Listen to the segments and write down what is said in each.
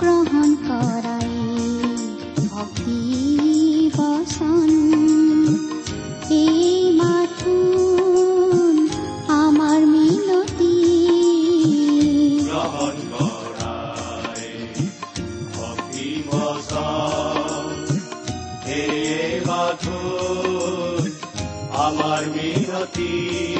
গ্ৰহণ কৰাই ভক্তি বচন এই মাথোন আমাৰ মিনতি। মাথো আমাৰ মিনতি।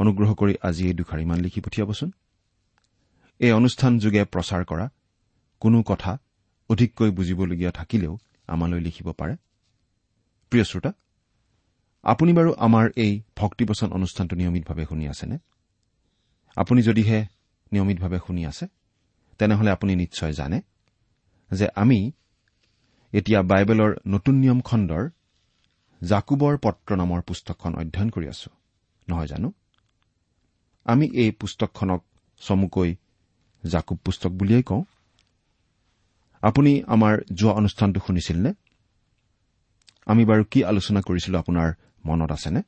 অনুগ্ৰহ কৰি আজি এই দুখাৰিমান লিখি পঠিয়াবচোন। এই অনুষ্ঠান যোগে প্ৰচাৰ কৰা কোনো কথা অধিককৈ বুজিবলগীয়া থাকিলেও আমালৈ লিখিব পাৰে। প্ৰিয় শ্ৰোতা আপুনি বাৰু আমাৰ এই ভক্তিবচন অনুষ্ঠানটো নিয়মিতভাৱে শুনি আছেনে? আপুনি যদিহে নিয়মিতভাৱে শুনি আছে তেনেহলে আপুনি নিশ্চয় জানে যে আমি এতিয়া বাইবেলৰ নতুন নিয়ম খণ্ডৰ জাকুবৰ পত্ৰ নামৰ পুস্তকখন অধ্যয়ন কৰি আছো। নহয় জানো? আমি এই পুস্তকখনক চমুকৈ জাকুব পুস্তক বুলিয়েই কওঁ। আপুনি আমাৰ যোৱা অনুষ্ঠানটো শুনিছিল নে আমি বাৰু কি আলোচনা কৰিছিলো আপোনাৰ মনত আছেনে?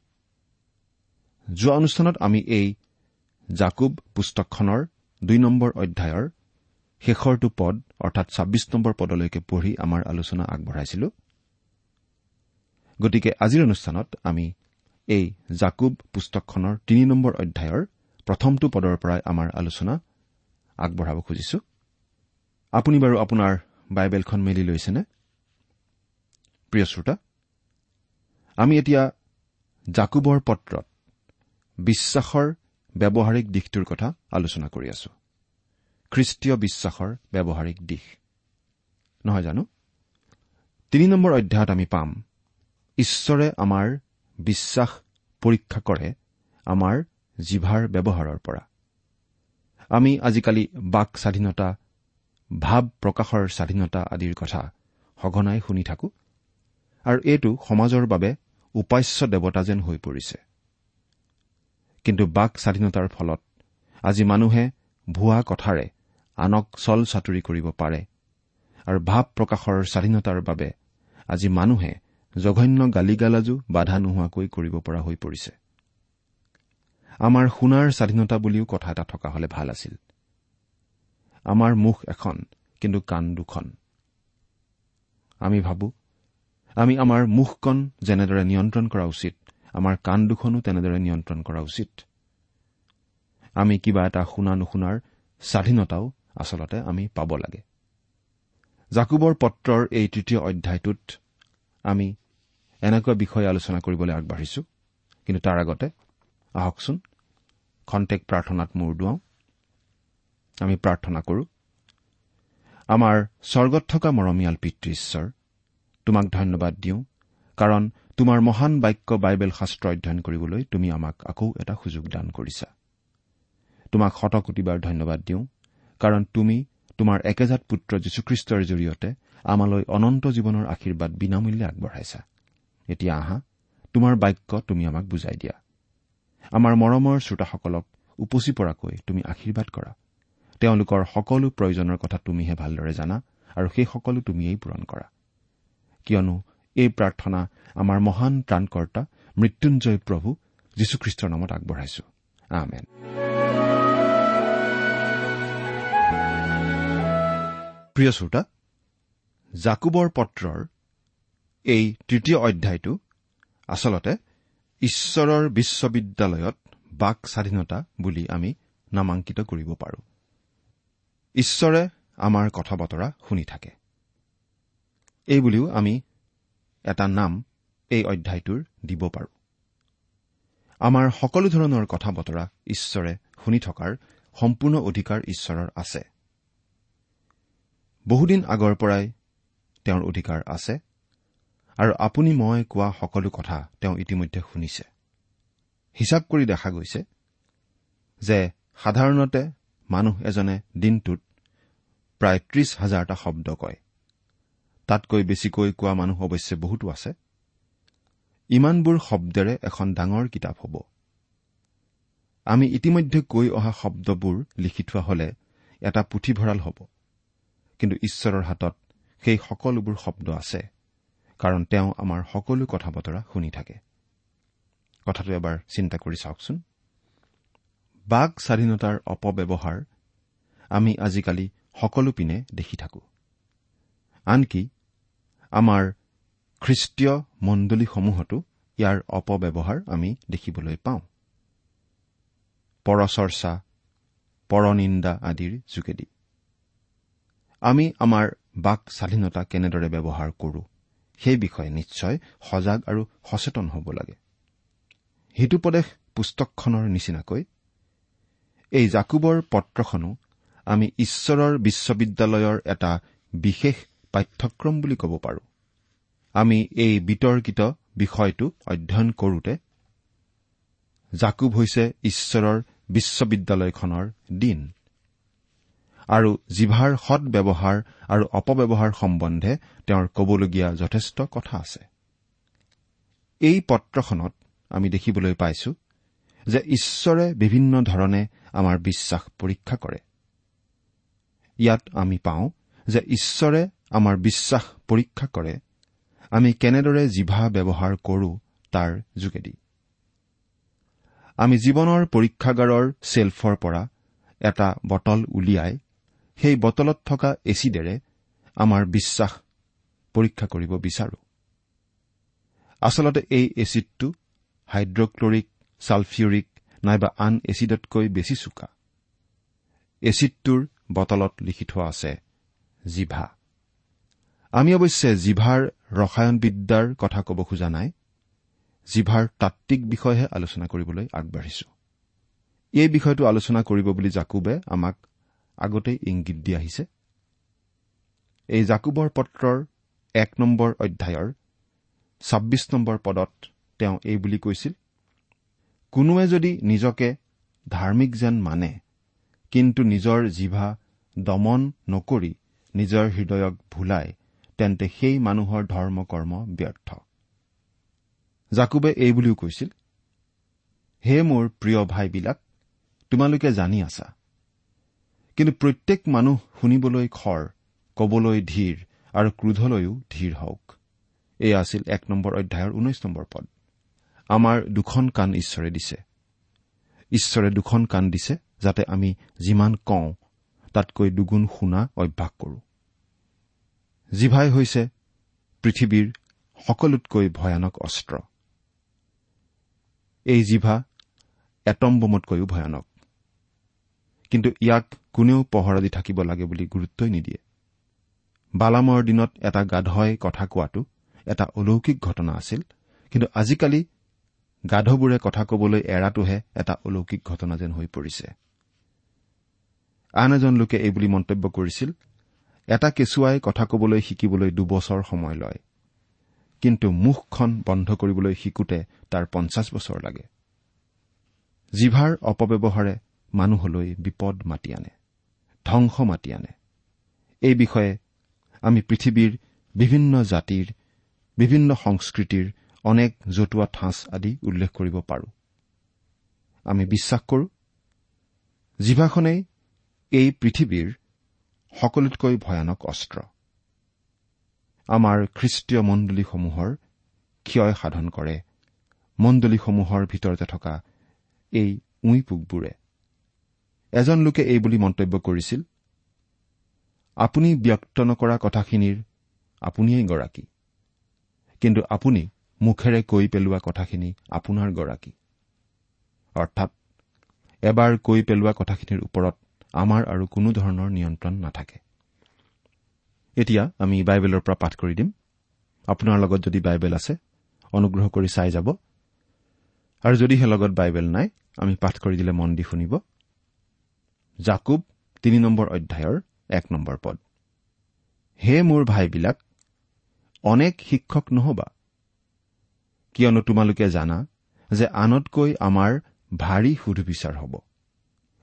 যোৱা অনুষ্ঠানত আমি এই জাকুব পুস্তকখনৰ দুই নম্বৰ অধ্যায়ৰ শেষৰটো পদ অৰ্থাৎ ছাব্বিছ নম্বৰ পদলৈকে পঢ়ি আমাৰ আলোচনা আগবঢ়াইছিলো। গতিকে আজিৰ অনুষ্ঠানত আমি এই জাকুব পুস্তকখনৰ তিনি নম্বৰ অধ্যায়ৰ প্ৰথমটো পদৰ পৰাই আমাৰ আলোচনা আগবঢ়াব খুজিছো। আপুনি বাৰু আপোনাৰ বাইবেলখন মেলি লৈছেনে? প্ৰিয় শ্ৰোতা আমি এতিয়া জাকুবৰ পত্ৰত বিশ্বাসৰ ব্যৱহাৰিক দিশটোৰ কথা আলোচনা কৰি আছো। খ্ৰীষ্টীয় বিশ্বাসৰ ব্যৱহাৰিক দিশ। নহয় জানো? তিনি নম্বৰ অধ্যায়ত আমি পাম ঈশ্বৰে আমাৰ বিশ্বাস পৰীক্ষা কৰে আমাৰ জিভাৰ ব্যৱহাৰৰ পৰা। আমি আজিকালি বাক স্বাধীনতা ভাৱ প্ৰকাশৰ স্বাধীনতা আদিৰ কথা সঘনাই শুনি থাকো আৰু এইটো সমাজৰ বাবে উপাস্য দেৱতা যেন হৈ পৰিছে। কিন্তু বাক স্বাধীনতাৰ ফলত আজি মানুহে ভুৱা কথাৰে আনক চল চাতুৰি কৰিব পাৰে আৰু ভাৱ প্ৰকাশৰ স্বাধীনতাৰ বাবে আজি মানুহে জঘন্য গালি গালাজো বাধা নোহোৱাকৈ কৰিব পৰা হৈ পৰিছে। আমাৰ শুনাৰ স্বাধীনতা বুলিও কথা এটা থকা হলে ভাল আছিল। আমাৰ মুখ এখন কিন্তু কাণ দুখন। আমি ভাবো আমি আমাৰ মুখকণ যেনেদৰে নিয়ন্ত্ৰণ কৰা উচিত আমাৰ কাণ দুখনো তেনেদৰে নিয়ন্ত্ৰণ কৰা উচিত। আমি কিবা এটা শুনা নুশুনাৰ স্বাধীনতাও আচলতে আমি পাব লাগে। জাকুবৰ পত্ৰৰ এই তৃতীয় অধ্যায়টোত আমি এনেকুৱা বিষয়ে আলোচনা কৰিবলৈ আগবাঢ়িছো কিন্তু তাৰ আগতে আহকচোন খন্তেক প্ৰাৰ্থনাত মূৰ দুৱাওঁ। আমি প্ৰাৰ্থনা কৰো। আমাৰ স্বৰ্গত থকা মৰমীয়াল পিতৃ ঈশ্বৰ তোমাক ধন্যবাদ দিওঁ কাৰণ তোমাৰ মহান বাক্য বাইবেল শাস্ত্ৰ অধ্যয়ন কৰিবলৈ তুমি আমাক আকৌ এটা সুযোগ দান কৰিছা। তোমাক শতকোটিবাৰ ধন্যবাদ দিওঁ কাৰণ তুমি তোমাৰ একেজাত পুত্ৰ যীশুখ্ৰীষ্টৰ জৰিয়তে আমালৈ অনন্ত জীৱনৰ আশীৰ্বাদ বিনামূল্যে আগবঢ়াইছা। এতিয়া আহা তোমাৰ বাক্য তুমি আমাক বুজাই দিয়া। আমাৰ মৰমৰ শ্ৰোতাসকলক উপচি পৰাকৈ তুমি আশীৰ্বাদ কৰা। তেওঁলোকৰ সকলো প্ৰয়োজনৰ কথা তুমিহে ভালদৰে জানা আৰু সেই সকলো তুমিয়েই পূৰণ কৰা। কিয়নো এই প্ৰাৰ্থনা আমাৰ মহান ত্ৰাণকৰ্তা মৃত্যুঞ্জয় প্ৰভু যীশুখ্ৰীষ্টৰ নামত আগবঢ়াইছো। আমেন। প্ৰিয় শ্ৰোতা জাকুবৰ পত্ৰৰ এই তৃতীয় অধ্যায়টো আচলতে ঈশ্বৰৰ বিশ্ববিদ্যালয়ত বাক স্বাধীনতা বুলি আমি নামাংকিত কৰিব পাৰোঁ। ঈশ্বৰে আমাৰ কথা বতৰা শুনি থাকে। এইবুলিও আমি এটা নাম এই অধ্যায়টোৰ দিব পাৰোঁ। আমাৰ সকলো ধৰণৰ কথা বতৰা ঈশ্বৰে শুনি থকাৰ সম্পূৰ্ণ অধিকাৰ ঈশ্বৰৰ আছে। বহুদিন আগৰ পৰাই তেওঁৰ অধিকাৰ আছে। আৰু আপুনি মই কোৱা সকলো কথা তেওঁ ইতিমধ্যে শুনিছে। হিচাপ কৰি দেখা গৈছে যে সাধাৰণতে মানুহ এজনে দিনটোত প্ৰায় ত্ৰিশ হাজাৰটা শব্দ কয়। তাতকৈ বেছিকৈ কোৱা মানুহ অৱশ্যে বহুতো আছে। ইমানবোৰ শব্দেৰে এখন ডাঙৰ কিতাপ হ'ব। আমি ইতিমধ্যে কৈ অহা শব্দবোৰ লিখি থোৱা হলে এটা পুথিভঁৰাল হ'ব। কিন্তু ঈশ্বৰৰ হাতত সেই সকলোবোৰ শব্দ আছে। কাৰণ তেওঁ আমাৰ সকলো কথা বতৰা শুনি থাকে। কথাটো এবাৰ চিন্তা কৰি চাওকচোন। বাক স্বাধীনতাৰ অপব্যৱহাৰ আমি আজিকালি সকলো পিনে দেখি থাকো। আনকি আমাৰ খ্ৰীষ্টীয় মণ্ডলীসমূহতো ইয়াৰ অপব্যৱহাৰ আমি দেখিবলৈ পাওঁ। পৰচৰ্চা পৰনিন্দা আদিৰ যোগেদি। আমি আমাৰ বাক স্বাধীনতা কেনেদৰে ব্যৱহাৰ কৰো? সেই বিষয়ে নিশ্চয় সজাগ আৰু সচেতন হ'ব লাগে। হিতুপদেশ পুস্তকখনৰ নিচিনাকৈ এই জাকুবৰ পত্ৰখনো আমি ঈশ্বৰৰ বিশ্ববিদ্যালয়ৰ এটা বিশেষ পাঠ্যক্ৰম বুলি ক'ব পাৰোঁ। আমি এই বিতৰ্কিত বিষয়টো অধ্যয়ন কৰোতে জাকুব হৈছে ঈশ্বৰৰ বিশ্ববিদ্যালয়খনৰ দিন। আৰু জিভাৰ সৎ ব্যৱহাৰ আৰু অপব্যৱহাৰ সম্বন্ধে তেওঁৰ কবলগীয়া যথেষ্ট কথা আছে। এই পত্ৰখনত আমি দেখিবলৈ পাইছো যে ঈশ্বৰে বিভিন্ন ধৰণে আমাৰ বিশ্বাস পৰীক্ষা কৰে। ইয়াত আমি পাওঁ যে ঈশ্বৰে আমাৰ বিশ্বাস পৰীক্ষা কৰে আমি কেনেদৰে জিভা ব্যৱহাৰ কৰো তাৰ যোগেদি। আমি জীৱনৰ পৰীক্ষাগাৰৰ চেল্ফৰ পৰা এটা বটল উলিয়াই সেই বটলত থকা এচিডেৰে আমাৰ বিশ্বাস পৰীক্ষা কৰিব বিচাৰো। আচলতে এই এচিডটো হাইড্ৰক্লৰিক ছালফিউৰিক নাইবা আন এচিডতকৈ বেছি চোকা। এচিডটোৰ বটলত লিখি থোৱা আছে জিভা। আমি অৱশ্যে জিভাৰ ৰসায়নবিদ্যাৰ কথা ক'ব খোজা নাই জিভাৰ তাত্বিক বিষয়েহে আলোচনা কৰিবলৈ আগবাঢ়িছো। এই বিষয়টো আলোচনা কৰিব বুলি জাকুবে আমাক আগতেই ইংগিত দি আহিছে। এই জাকুবৰ পত্ৰৰ এক নম্বৰ অধ্যায়ৰ ছাব্বিছ নম্বৰ পদত তেওঁ এই বুলি কৈছিল কোনোৱে যদি নিজকে ধাৰ্মিক যেন মানে কিন্তু নিজৰ জিভা দমন নকৰি নিজৰ হৃদয়ক ভুলায় তেন্তে সেই মানুহৰ ধৰ্ম কৰ্ম ব্যৰ্থ। জাকুবে এই বুলিও কৈছিল হে মোৰ প্ৰিয় ভাইবিলাক তোমালোকে জানি আছা কিন্তু প্ৰত্যেক মানুহ শুনিবলৈ খৰ কবলৈ ধীৰ আৰু ক্ৰোধলৈও ধীৰ হওক। এয়া আছিল এক নম্বৰ অধ্যায়ৰ ঊনৈশ নম্বৰ পদ। আমাৰ দুখন কাণ ঈশ্বৰে দিছে। ঈশ্বৰে দুখন কাণ দিছে যাতে আমি যিমান কওঁ তাতকৈ দুগুণ শুনা অভ্যাস কৰো। জিভাই হৈছে পৃথিৱীৰ সকলোতকৈ ভয়ানক অস্ত্ৰ। এই জিভা এটম বোমতকৈও ভয়ানক। কিন্তু ইয়াক কোনেও পহৰা দি থাকিব লাগে বুলি গুৰুত্বই নিদিয়ে। বালামৰ দিনত এটা গাধই কথা কোৱাটো এটা অলৌকিক ঘটনা আছিল কিন্তু আজিকালি গাধবোৰে কথা কবলৈ এৰাটোহে এটা অলৌকিক ঘটনা যেন হৈ পৰিছে। আন এজন লোকে এইবুলি মন্তব্য কৰিছিল এটা কেঁচুৱাই কথা কবলৈ শিকিবলৈ দুবছৰ সময় লয় কিন্তু মুখখন বন্ধ কৰিবলৈ শিকোতে তাৰ পঞ্চাছ বছৰ লাগে। জিভাৰ অপব্যৱহাৰে মানুহলৈ বিপদ মাতি আনে ধ্বংস মাতি আনে। এই বিষয়ে আমি পৃথিৱীৰ বিভিন্ন জাতিৰ বিভিন্ন সংস্কৃতিৰ অনেক জতুৱা ঠাঁচ আদি উল্লেখ কৰিব পাৰো। আমি বিশ্বাস কৰো জিভাখনেই এই পৃথিৱীৰ সকলোতকৈ ভয়ানক অস্ত্ৰ। আমাৰ খ্ৰীষ্টীয় মণ্ডলীসমূহৰ ক্ষয় সাধন কৰে মণ্ডলীসমূহৰ ভিতৰতে থকা এই উই পোকবোৰে এজন লোকে এই বুলি মন্তব্য কৰিছিল আপুনি ব্যক্ত নকৰা কথাখিনিৰ আপুনিয়েই গৰাকী। কিন্তু আপুনি মুখেৰে কৈ পেলোৱা কথাখিনি আপোনাৰ গৰাকী। অৰ্থাৎ এবাৰ কৈ পেলোৱা কথাখিনিৰ ওপৰত আমাৰ আৰু কোনো ধৰণৰ নিয়ন্ত্ৰণ নাথাকে। এতিয়া আমি বাইবেলৰ পৰা পাঠ কৰি দিম। আপোনাৰ লগত যদি বাইবেল আছে অনুগ্ৰহ কৰি চাই যাব। আৰু যদিহে লগত বাইবেল নাই আমি পাঠ কৰি দিলে মন দি শুনিব। জাকুব তিনি নম্বৰ অধ্যায়ৰ এক নম্বৰ পদ। হে মোৰ ভাইবিলাক অনেক শিক্ষক নহবা। কিয়নো তোমালোকে জানা যে আনতকৈ আমাৰ ভাৰী সুধবিচাৰ হ'ব।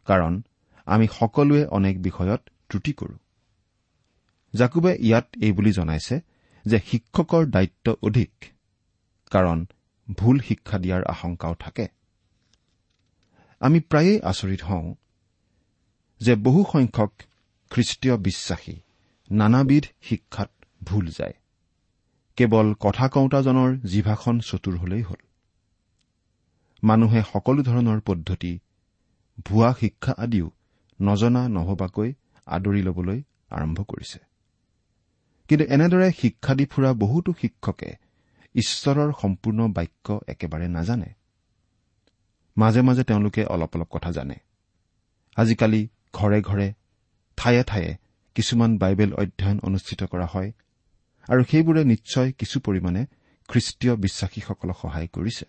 কাৰণ আমি সকলোৱে অনেক বিষয়ত ত্ৰুটি কৰোঁ। জাকুবে ইয়াত এইবুলি জনাইছে যে শিক্ষকৰ দায়িত্ব অধিক কাৰণ ভুল শিক্ষা দিয়াৰ আশংকাও থাকে। আমি প্ৰায়েই আচৰিত হওঁ যে বহু সংখ্যক খ্ৰীষ্টীয় বিশ্বাসী নানাবিধ শিক্ষাত ভুল যায়। কেৱল কথা কওঁতাজনৰ জিভাখন চতুৰ হলেই হ'ল। মানুহে সকলো ধৰণৰ পদ্ধতি ভুৱা শিক্ষা আদিও নজনা নভবাকৈ আদৰি ল'বলৈ আৰম্ভ কৰিছে। কিন্তু এনেদৰে শিক্ষা দি ফুৰা বহুতো শিক্ষকে ঈশ্বৰৰ সম্পূৰ্ণ বাক্য একেবাৰে নাজানে। মাজে মাজে তেওঁলোকে অলপ অলপ কথা জানে। আজিকালি ঘৰে ঘৰে ঠায়ে ঠায়ে কিছুমান বাইবেল অধ্যয়ন অনুষ্ঠিত কৰা হয় আৰু সেইবোৰে নিশ্চয় কিছু পৰিমাণে খ্ৰীষ্টীয় বিশ্বাসীসকলক সহায় কৰিছে।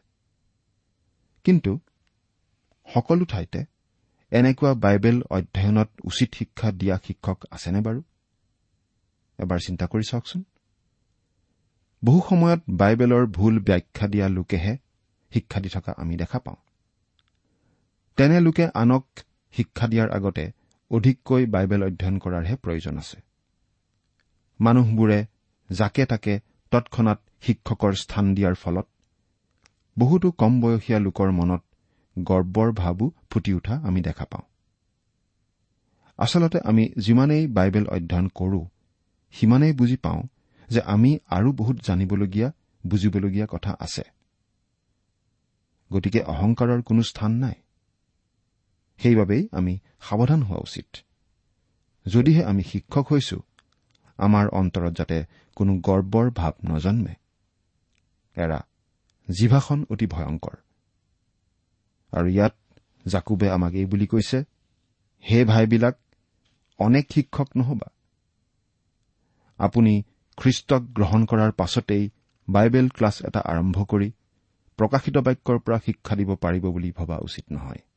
কিন্তু সকলো ঠাইতে এনেকুৱা বাইবেল অধ্যয়নত উচিত শিক্ষা দিয়া শিক্ষক আছেনে বাৰু? এবাৰ চিন্তা কৰি চাওকচোন। বহু সময়ত বাইবেলৰ ভুল ব্যাখ্যা দিয়া লোকেহে শিক্ষা দি থকা আমি দেখা পাওঁ। তেনে লোকে আনক শিক্ষা দিয়াৰ আগতে অধিককৈ বাইবেল অধ্যয়ন কৰাৰহে প্ৰয়োজন আছে। মানুহবোৰে যাকে তাকে তৎক্ষণাত শিক্ষকৰ স্থান দিয়াৰ ফলত বহুতো কম বয়সীয়া লোকৰ মনত গৰ্বৰ ভাৱো ফুটি উঠা আমি দেখা পাওঁ। আচলতে আমি যিমানেই বাইবেল অধ্যয়ন কৰো সিমানেই বুজি পাওঁ যে আমি আৰু বহুত জানিবলগীয়া বুজিবলগীয়া কথা আছে। গতিকে অহংকাৰৰ কোনো স্থান নাই। সেইবাবেই আমি সাৱধান হোৱা উচিত। যদিহে আমি শিক্ষক হৈছো আমাৰ অন্তৰত যাতে কোনো গৰ্বৰ ভাৱ নজন্মে। এৰা জিভাখন অতি ভয়ংকৰ। আৰু ইয়াত জাকুবে আমাক এই বুলি কৈছে হে ভাইবিলাক অনেক শিক্ষক নহবা। আপুনি খ্ৰীষ্টক গ্ৰহণ কৰাৰ পাছতেই বাইবেল ক্লাছ এটা আৰম্ভ কৰি প্ৰকাশিত বাক্যৰ পৰা শিক্ষা দিব পাৰিব বুলি ভবা উচিত নহয়।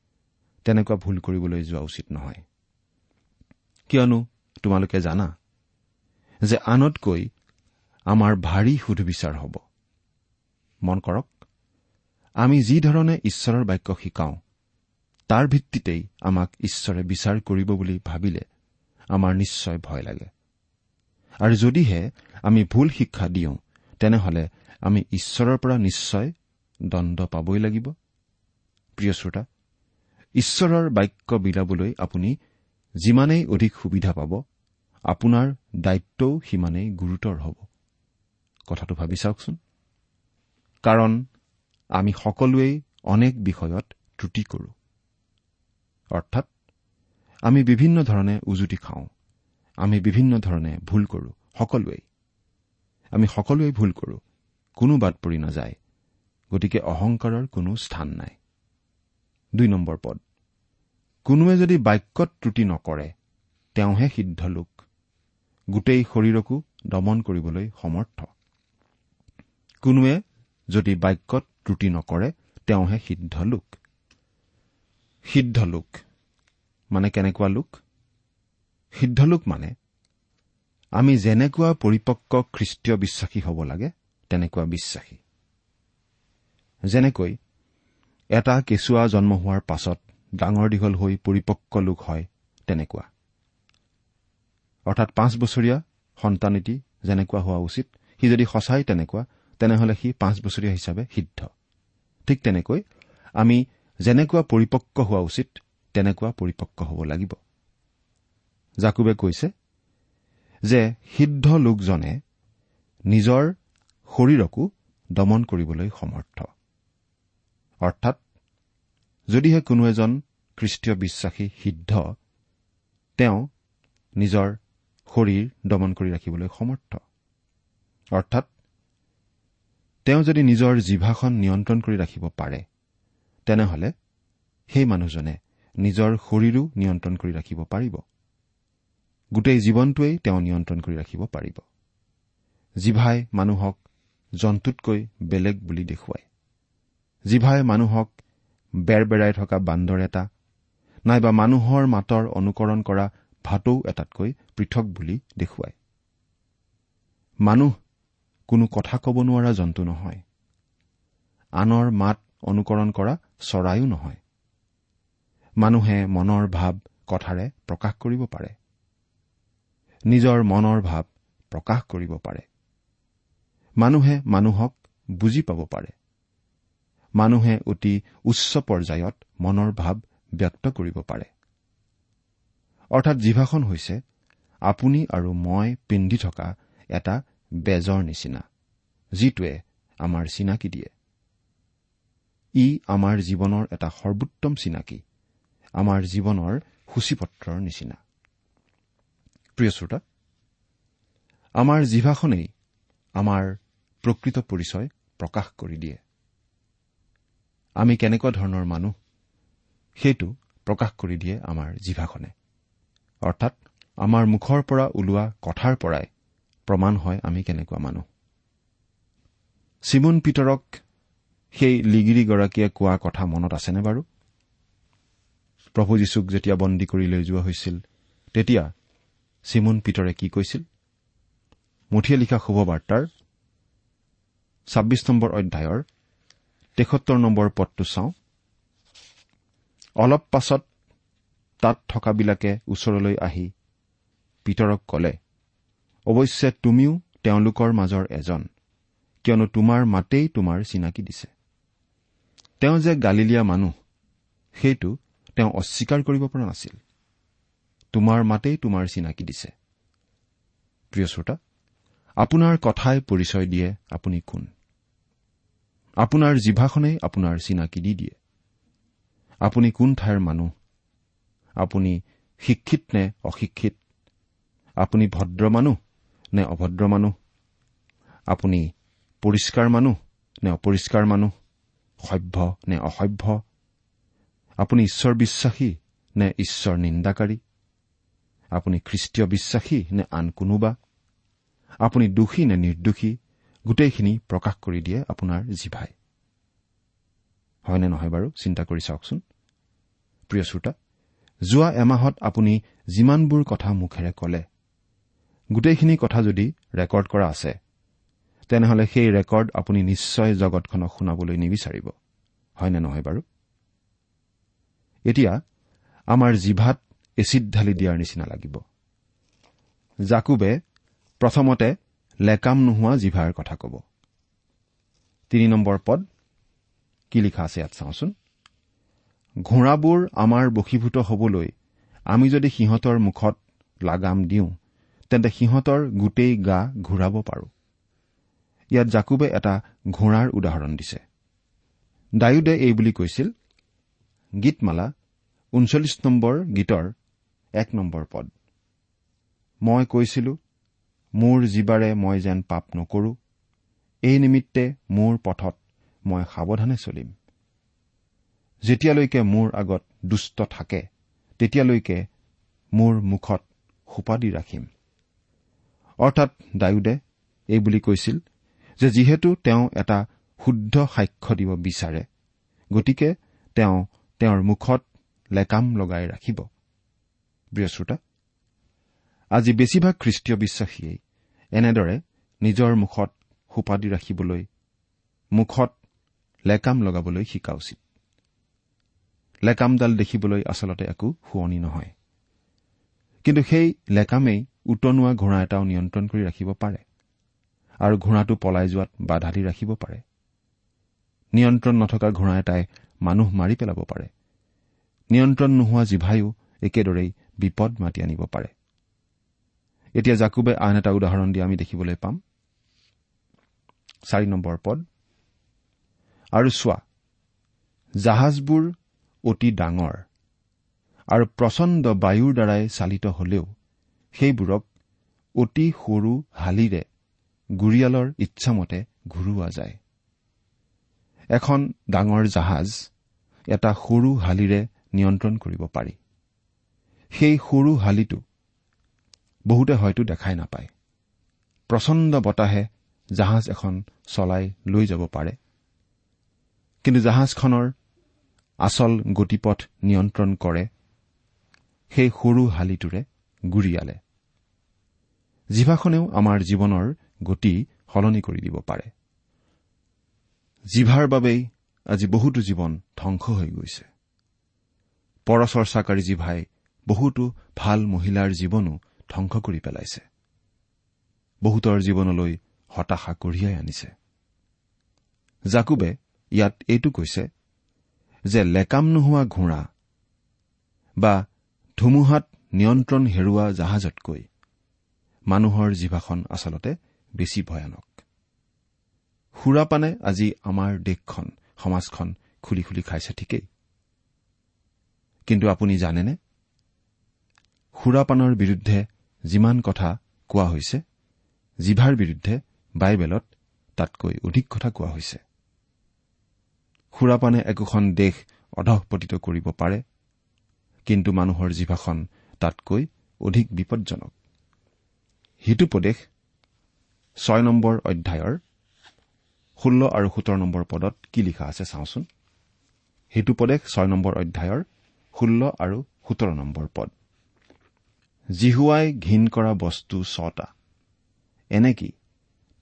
তেনেকুৱা ভুল কৰিবলৈ যোৱা উচিত নহয়। কিয়নো তোমালোকে জানা যে আনতকৈ আমাৰ ভাৰী সুধবিচাৰ হ'ব। মন কৰক আমি যিধৰণে ঈশ্বৰৰ বাক্য শিকাওঁ তাৰ ভিত্তিতেই আমাক ঈশ্বৰে বিচাৰ কৰিব বুলি ভাবিলে আমাৰ নিশ্চয় ভয় লাগে। আৰু যদিহে আমি ভুল শিক্ষা দিওঁ তেনেহলে আমি ঈশ্বৰৰ পৰা নিশ্চয় দণ্ড পাবই লাগিব। প্ৰিয় শ্ৰোতা ঈশ্বৰৰ বাক্য বিলাবলৈ আপুনি যিমানেই অধিক সুবিধা পাব আপোনাৰ দায়িত্বও সিমানেই গুৰুতৰ হ'ব। কথাটো ভাবি চাওকচোন। কাৰণ আমি সকলোৱেই অনেক বিষয়ত ত্ৰুটি কৰো। অৰ্থাৎ আমি বিভিন্ন ধৰণে উজুতি খাওঁ। আমি বিভিন্ন ধৰণে ভুল কৰো সকলোৱেই। আমি সকলোৱেই ভুল কৰো কোনো বাদ পৰি নাযায়। গতিকে অহংকাৰৰ কোনো স্থান নাই। দুই নম্বৰ পদ। কোনোৱে যদি বাক্যত ত্ৰুটি নকৰে তেওঁহে সিদ্ধ লোক। গোটেই শৰীৰকো দমন কৰিবলৈ সমৰ্থ। কোনোৱে যদি বাক্যত ত্ৰুটি নকৰে তেওঁহে সিদ্ধ লোক। সিদ্ধ লোক মানে কেনেকুৱা লোক? সিদ্ধ লোক মানে আমি যেনেকুৱা পৰিপক্ক খ্ৰীষ্টীয় বিশ্বাসী হ'ব লাগে তেনেকুৱা বিশ্বাসী। যেনেকৈ এটা কেঁচুৱা জন্ম হোৱাৰ পাছত ডাঙৰ দীঘল হৈ পৰিপক্ক লোক হয় তেনেকুৱা। অৰ্থাৎ পাঁচ বছৰীয়া সন্তান এটি যেনেকুৱা হোৱা উচিত সি যদি সঁচাই তেনেকুৱা তেনেহলে সি পাঁচ বছৰীয়া হিচাপে সিদ্ধ। ঠিক তেনেকৈ আমি যেনেকুৱা পৰিপক্ক হোৱা উচিত তেনেকুৱা পৰিপক্ক হ'ব লাগিব। জাকুবে কৈছে যে সিদ্ধ লোকজনে নিজৰ শৰীৰকো দমন কৰিবলৈ সমৰ্থ। অৰ্থাৎ যদিহে কোনো এজন খ্ৰীষ্টীয় বিশ্বাসী সিদ্ধ তেওঁ নিজৰ শৰীৰ দমন কৰি ৰাখিবলৈ সমৰ্থ। অৰ্থাৎ তেওঁ যদি নিজৰ জিভাখন নিয়ন্ত্ৰণ কৰি ৰাখিব পাৰে তেনেহলে সেই মানুহজনে নিজৰ শৰীৰো নিয়ন্ত্ৰণ কৰি ৰাখিব পাৰিব। গোটেই জীৱনটোৱেই তেওঁ নিয়ন্ত্ৰণ কৰি ৰাখিব পাৰিব। জিভাই মানুহক জন্তুতকৈ বেলেগ বুলি দেখুৱায়। জিভাই মানুহক বেৰ বেৰাই থকা বান্দৰ এটা নাইবা মানুহৰ মাতৰ অনুকৰণ কৰা ভাটৌ এটাতকৈ পৃথক বুলি দেখুৱায়। মানুহ কোনো কথা ক'ব নোৱাৰা জন্তু নহয়। আনৰ মাত অনুকৰণ কৰা চৰাইও নহয়। মানুহে মনৰ ভাৱ কথাৰে প্ৰকাশ কৰিব পাৰে। নিজৰ মনৰ ভাৱ প্ৰকাশ কৰিব পাৰে। মানুহে মানুহক বুজি পাব পাৰে। মানুহে অতি উচ্চ পৰ্যায়ত মনৰ ভাৱ ব্যক্ত কৰিব পাৰে। অৰ্থাৎ জিভাখন হৈছে আপুনি আৰু মই পিন্ধি থকা এটা বেজৰ নিচিনা যিটোৱে আমাৰ চিনাকি দিয়ে। ই আমাৰ জীৱনৰ এটা সৰ্বোত্তম চিনাকি আমাৰ জীৱনৰ সূচীপত্ৰৰ নিচিনা। প্ৰিয় শ্ৰোতা আমাৰ জিভাখনেই আমাৰ প্ৰকৃত পৰিচয় প্ৰকাশ কৰি দিয়ে। আমি কেনেকুৱা ধৰণৰ মানুহ? সেইটো প্ৰকাশ কৰি দিয়ে আমাৰ জিভাখনে। অৰ্থাৎ আমাৰ মুখৰ পৰা ওলোৱা কথাৰ পৰাই প্ৰমাণ হয় আমি কেনেকুৱা মানুহ। চিমন পিতৰক সেই লিগিৰিগৰাকীয়ে কোৱা কথা মনত আছেনে বাৰু? প্ৰভু যীশুক যেতিয়া বন্দী কৰি লৈ যোৱা হৈছিল তেতিয়া চিমন পিতৰে কি কৈছিল? মুঠিয়ে লিখা শুভবাৰ্তাৰ ছাব্বিছ নম্বৰ অধ্যায়ৰ তেসত্তৰ নম্বৰ পদটো চাওঁ। অলপ পাছত তাত থকাবিলাকে ওচৰলৈ আহি পিতৰক কলে অৱশ্যে তুমিও তেওঁলোকৰ মাজৰ এজন কিয়নো তোমাৰ মাতেই তোমাৰ চিনাকি দিছে। তেওঁ যে গালিলীয়া মানুহ সেইটো তেওঁ অস্বীকাৰ কৰিব পৰা নাছিল। তোমাৰ মাতেই তোমাৰ চিনাকি দিছে। প্ৰিয় শ্ৰোতা আপোনাৰ কথাই পৰিচয় দিয়ে আপুনি কোন? আপোনাৰ জিভাখনেই আপোনাৰ চিনাকি দি দিয়ে। আপুনি কোন ঠাইৰ মানুহ? আপুনি শিক্ষিত নে অশিক্ষিত? আপুনি ভদ্ৰ মানুহ নে অভদ্ৰ মানুহ? আপুনি পৰিষ্কাৰ মানুহ নে অপৰিষ্কাৰ মানুহ? সভ্য নে অসভ্য? আপুনি ঈশ্বৰ বিশ্বাসী নে ঈশ্বৰ নিন্দাকাৰী? আপুনি খ্ৰীষ্টীয় বিশ্বাসী নে আন কোনোবা? আপুনি দোষী নে নিৰ্দোষী? গোটেইখিনি প্ৰকাশ কৰি দিয়ে আপোনাৰ জিভাই। হয়নে নহয় বাৰু? চিন্তা কৰি চাওকচোন। প্ৰিয় শ্ৰোতা যোৱা এমাহত আপুনি যিমানবোৰ কথা মুখেৰে কলে গোটেইখিনি কথা যদি ৰেকৰ্ড কৰা আছে তেনেহলে সেই ৰেকৰ্ড আপুনি নিশ্চয় জগতখনক শুনাবলৈ নিবিচাৰিব। হয়নে নহয় বাৰু? এতিয়া আমাৰ জিভাত এচিড ঢালি দিয়াৰ নিচিনা লাগিব। জাকুবে প্ৰথমতে লেকাম নোহোৱা জিভাৰ কথা ক'ব। তিনি নম্বৰ পদ কি লিখা আছে ইয়াত চাওঁচোন? ঘোঁৰাবোৰ আমাৰ বশীভূত হবলৈ আমি যদি সিহঁতৰ মুখত লাগাম দিওঁ তেন্তে সিহঁতৰ গোটেই গা ঘূৰাব পাৰো। ইয়াত জাকুবে এটা ঘোঁৰাৰ উদাহৰণ দিছে। ডায়ুদে এই বুলি কৈছিল গীতমালা ঊনচল্লিছ নম্বৰ গীতৰ এক নম্বৰ পদ। মই কৈছিলো মোৰ জীৱাৰে মই যেন পাপ নকৰো এই নিমিত্তে মোৰ পথত মই সাৱধানে চলিম। যেতিয়ালৈকে মোৰ আগত দুষ্ট থাকে তেতিয়ালৈকে মোৰ মুখত সোপা দি ৰাখিম। অৰ্থাৎ ডায়ুদে এই বুলি কৈছিল যে যিহেতু তেওঁ এটা শুদ্ধ সাক্ষ্য দিব বিচাৰে গতিকে তেওঁ তেওঁৰ মুখত লেকাম লগাই ৰাখিব। বৃহস্পতা আজি বেছিভাগ খ্ৰীষ্টীয় বিশ্বাসীয়ে এনেদৰে নিজৰ মুখত সোপাদি ৰাখিবলৈ মুখত লেকাম লগাবলৈ শিকা উচিত। লেকামডাল দেখিবলৈ আচলতে একো শুৱনি নহয়। কিন্তু সেই লেকামেই উটনোৱা ঘোঁৰা এটাও নিয়ন্ত্ৰণ কৰি ৰাখিব পাৰে আৰু ঘোঁৰাটো পলাই যোৱাত বাধা দি ৰাখিব পাৰে। নিয়ন্ত্ৰণ নথকা ঘোঁৰা এটাই মানুহ মাৰি পেলাব পাৰে। নিয়ন্ত্ৰণ নোহোৱা জিভায়ো একেদৰেই বিপদ মাতি আনিব পাৰে। এতিয়া জাকুবে আন এটা উদাহৰণ দি আমি দেখিবলৈ পাম। পদ। আৰু চোৱা জাহাজবোৰ অতি ডাঙৰ আৰু প্ৰচণ্ড বায়ুৰ দ্বাৰাই চালিত হলেও সেইবোৰক অতি সৰু হালিৰে গুৰিয়ালৰ ইচ্ছামতে ঘূৰোৱা যায়। এখন ডাঙৰ জাহাজ এটা সৰু হালিৰে নিয়ন্ত্ৰণ কৰিব পাৰি। সেই সৰু হালিটো বহুতে হয়তো দেখাই নাপায়। প্ৰচণ্ড বতাহে জাহাজ এখন চলাই লৈ যাব পাৰে। কিন্তু জাহাজখনৰ আচল গতিপথ নিয়ন্ত্ৰণ কৰে। সেই সৰু হালিটোৰে গুৰিয়ালে জিভাখনেও আমাৰ জীৱনৰ গতি সলনি কৰি দিব পাৰে। জিভাৰ বাবেই আজি বহুতো জীৱন ধ্বংস হৈ গৈছে। পৰচৰ্চাকাৰী জিভাই বহুতো ভাল মহিলাৰ জীৱনো ধ্বংস কৰি পেলাইছে। বহুতৰ জীৱনলৈ হতাশা কঢ়িয়াই আনিছে। জাকুবে ইয়াত এইটো কৈছে যে লেকাম নোহোৱা ঘোঁৰা বা ধুমুহাত নিয়ন্ত্ৰণ হেৰুওৱা জাহাজতকৈ মানুহৰ জিভাখন আচলতে বেছি ভয়ানক। সুৰাপানে আজি আমাৰ দেশখন সমাজখন খুলি খুলি খাইছে ঠিকেই। কিন্তু আপুনি জানেনে? সুৰাপানৰ বিৰুদ্ধে যিমান কথা কোৱা হৈছে জিভাৰ বিৰুদ্ধে বাইবেলত তাতকৈ অধিক কথা কোৱা হৈছে। সুৰাপানে একোখন দেশ অধঃপতিত কৰিব পাৰে কিন্তু মানুহৰ জিভাখন তাতকৈ অধিক বিপদজনক। হিতুপদেশ ছয় নম্বৰ অধ্যায়ৰ ষোল্ল আৰু সোতৰ নম্বৰ পদত কি লিখা আছে চাওঁচোন? হিতুপদেশ ছয় নম্বৰ অধ্যায়ৰ ষোল্ল আৰু সোতৰ নম্বৰ পদ। জিহুৱাই ঘীন কৰা বস্তু ছটা। এনেকি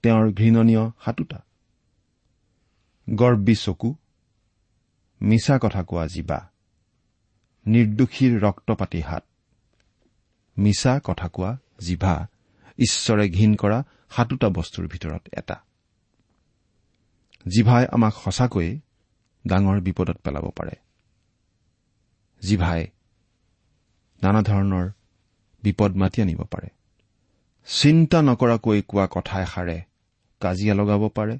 তেওঁৰ ঘৃণনীয় সাতোটা। গৰ্বী চকু মিছা কথা কোৱা জীৱা নিৰ্দোষীৰ ৰক্তপাতী হাত। মিছা কথা কোৱা জিভা ঈশ্বৰে ঘীন কৰা সাতোটা বস্তুৰ ভিতৰত এটা। জিভাই আমাক সঁচাকৈয়ে ডাঙৰ বিপদত পেলাব পাৰে। জিভাই নানা ধৰণৰ বিপদ মাতি আনিব পাৰে। চিন্তা নকৰাকৈ কোৱা কথা এষাৰে কাজিয়া লগাব পাৰে।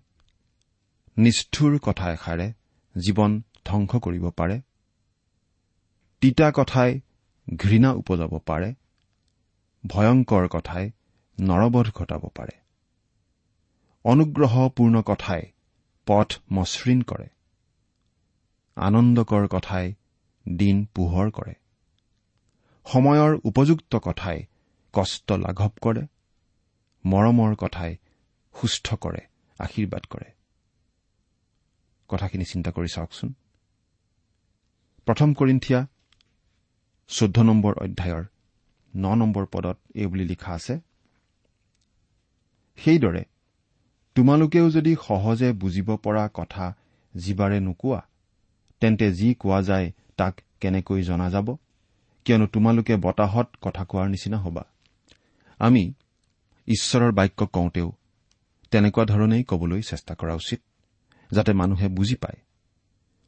নিষ্ঠুৰ কথা এষাৰে জীৱন ধ্বংস কৰিব পাৰে। তিতা কথাই ঘৃণা উপজাব পাৰে। ভয়ংকৰ কথাই নৰবধ ঘটাব পাৰে। অনুগ্ৰহপূৰ্ণ কথাই পথ মসৃণ কৰে। আনন্দকৰ কথাই দিন পোহৰ কৰে। সময়ৰ উপযুক্ত কথাই কষ্ট লাঘৱ কৰে মৰমৰ কথাই সুস্থ কৰে আশীৰ্বাদ কৰে। কথাখিনি চিন্তা কৰি চাওকচোন। প্ৰথম কৰিন্ঠিয়া চৈধ্য নম্বৰ অধ্যায়ৰ ন নম্বৰ পদত এই বুলি লিখা আছে সেইদৰে তোমালোকেও যদি সহজে বুজিব পৰা কথা জীৱাৰে নোকোৱা তেন্তে যি কোৱা যায় তাক কেনেকৈ জনা যাব? কিয়নো তোমালোকে বতাহত কথা কোৱাৰ নিচিনা হবা। আমি ঈশ্বৰৰ বাক্য কওঁতেও তেনেকুৱা ধৰণেই কবলৈ চেষ্টা কৰা উচিত যাতে মানুহে বুজি পায়।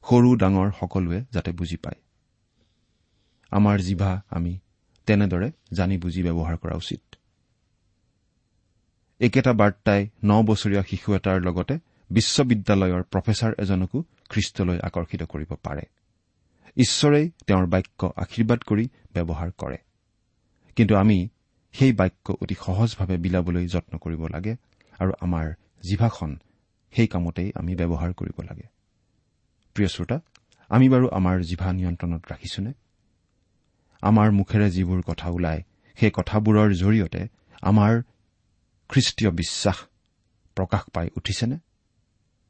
সৰু ডাঙৰ সকলোৱে যাতে বুজি পায়। আমাৰ জিভা আমি তেনেদৰে জানি বুজি ব্যৱহাৰ কৰা উচিত। একেটা বাৰ্তাই ন বছৰীয়া শিশু এটাৰ লগতে বিশ্ববিদ্যালয়ৰ প্ৰফেচাৰ এজনকো খ্ৰীষ্টলৈ আকৰ্ষিত কৰিব পাৰে। ঈশ্বৰেই তেওঁৰ বাক্য আশীৰ্বাদ কৰি ব্যৱহাৰ কৰে। কিন্তু আমি সেই বাক্য অতি সহজভাৱে বিলাবলৈ যত্ন কৰিব লাগে আৰু আমাৰ জিভাখন সেই কামতেই আমি ব্যৱহাৰ কৰিব লাগে। প্ৰিয় শ্ৰোতা আমি বাৰু আমাৰ জিভা নিয়ন্ত্ৰণত ৰাখিছোনে? আমাৰ মুখেৰে যিবোৰ কথা ওলায় সেই কথাবোৰৰ জৰিয়তে আমাৰ খ্ৰীষ্টীয় বিশ্বাস প্ৰকাশ পাই উঠিছেনে?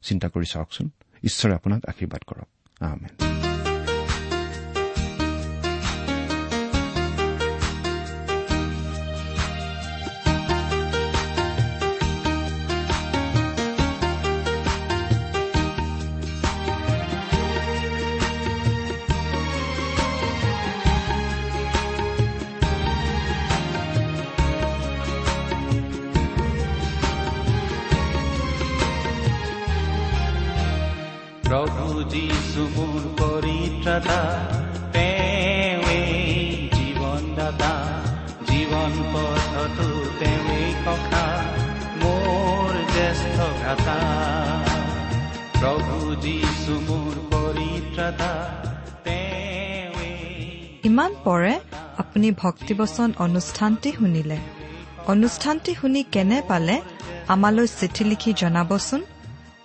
চিন্তা কৰি চাওকচোন। ঈশ্বৰে আপোনাক আশীৰ্বাদ কৰক। আহমেদ মোৰ পৰিত্ৰাতা তেওঁৱেই জীৱনদাতা। জীৱন তেওঁৱেই সখা মোৰ জ্যেষ্ঠ প্ৰভু মোৰ পৰিত্ৰাতা ইমান পৰে আপুনি ভক্তিবচন অনুষ্ঠানটি শুনিলে। অনুষ্ঠানটি শুনি কেনে পালে আমালৈ চিঠি লিখি জনাবচোন?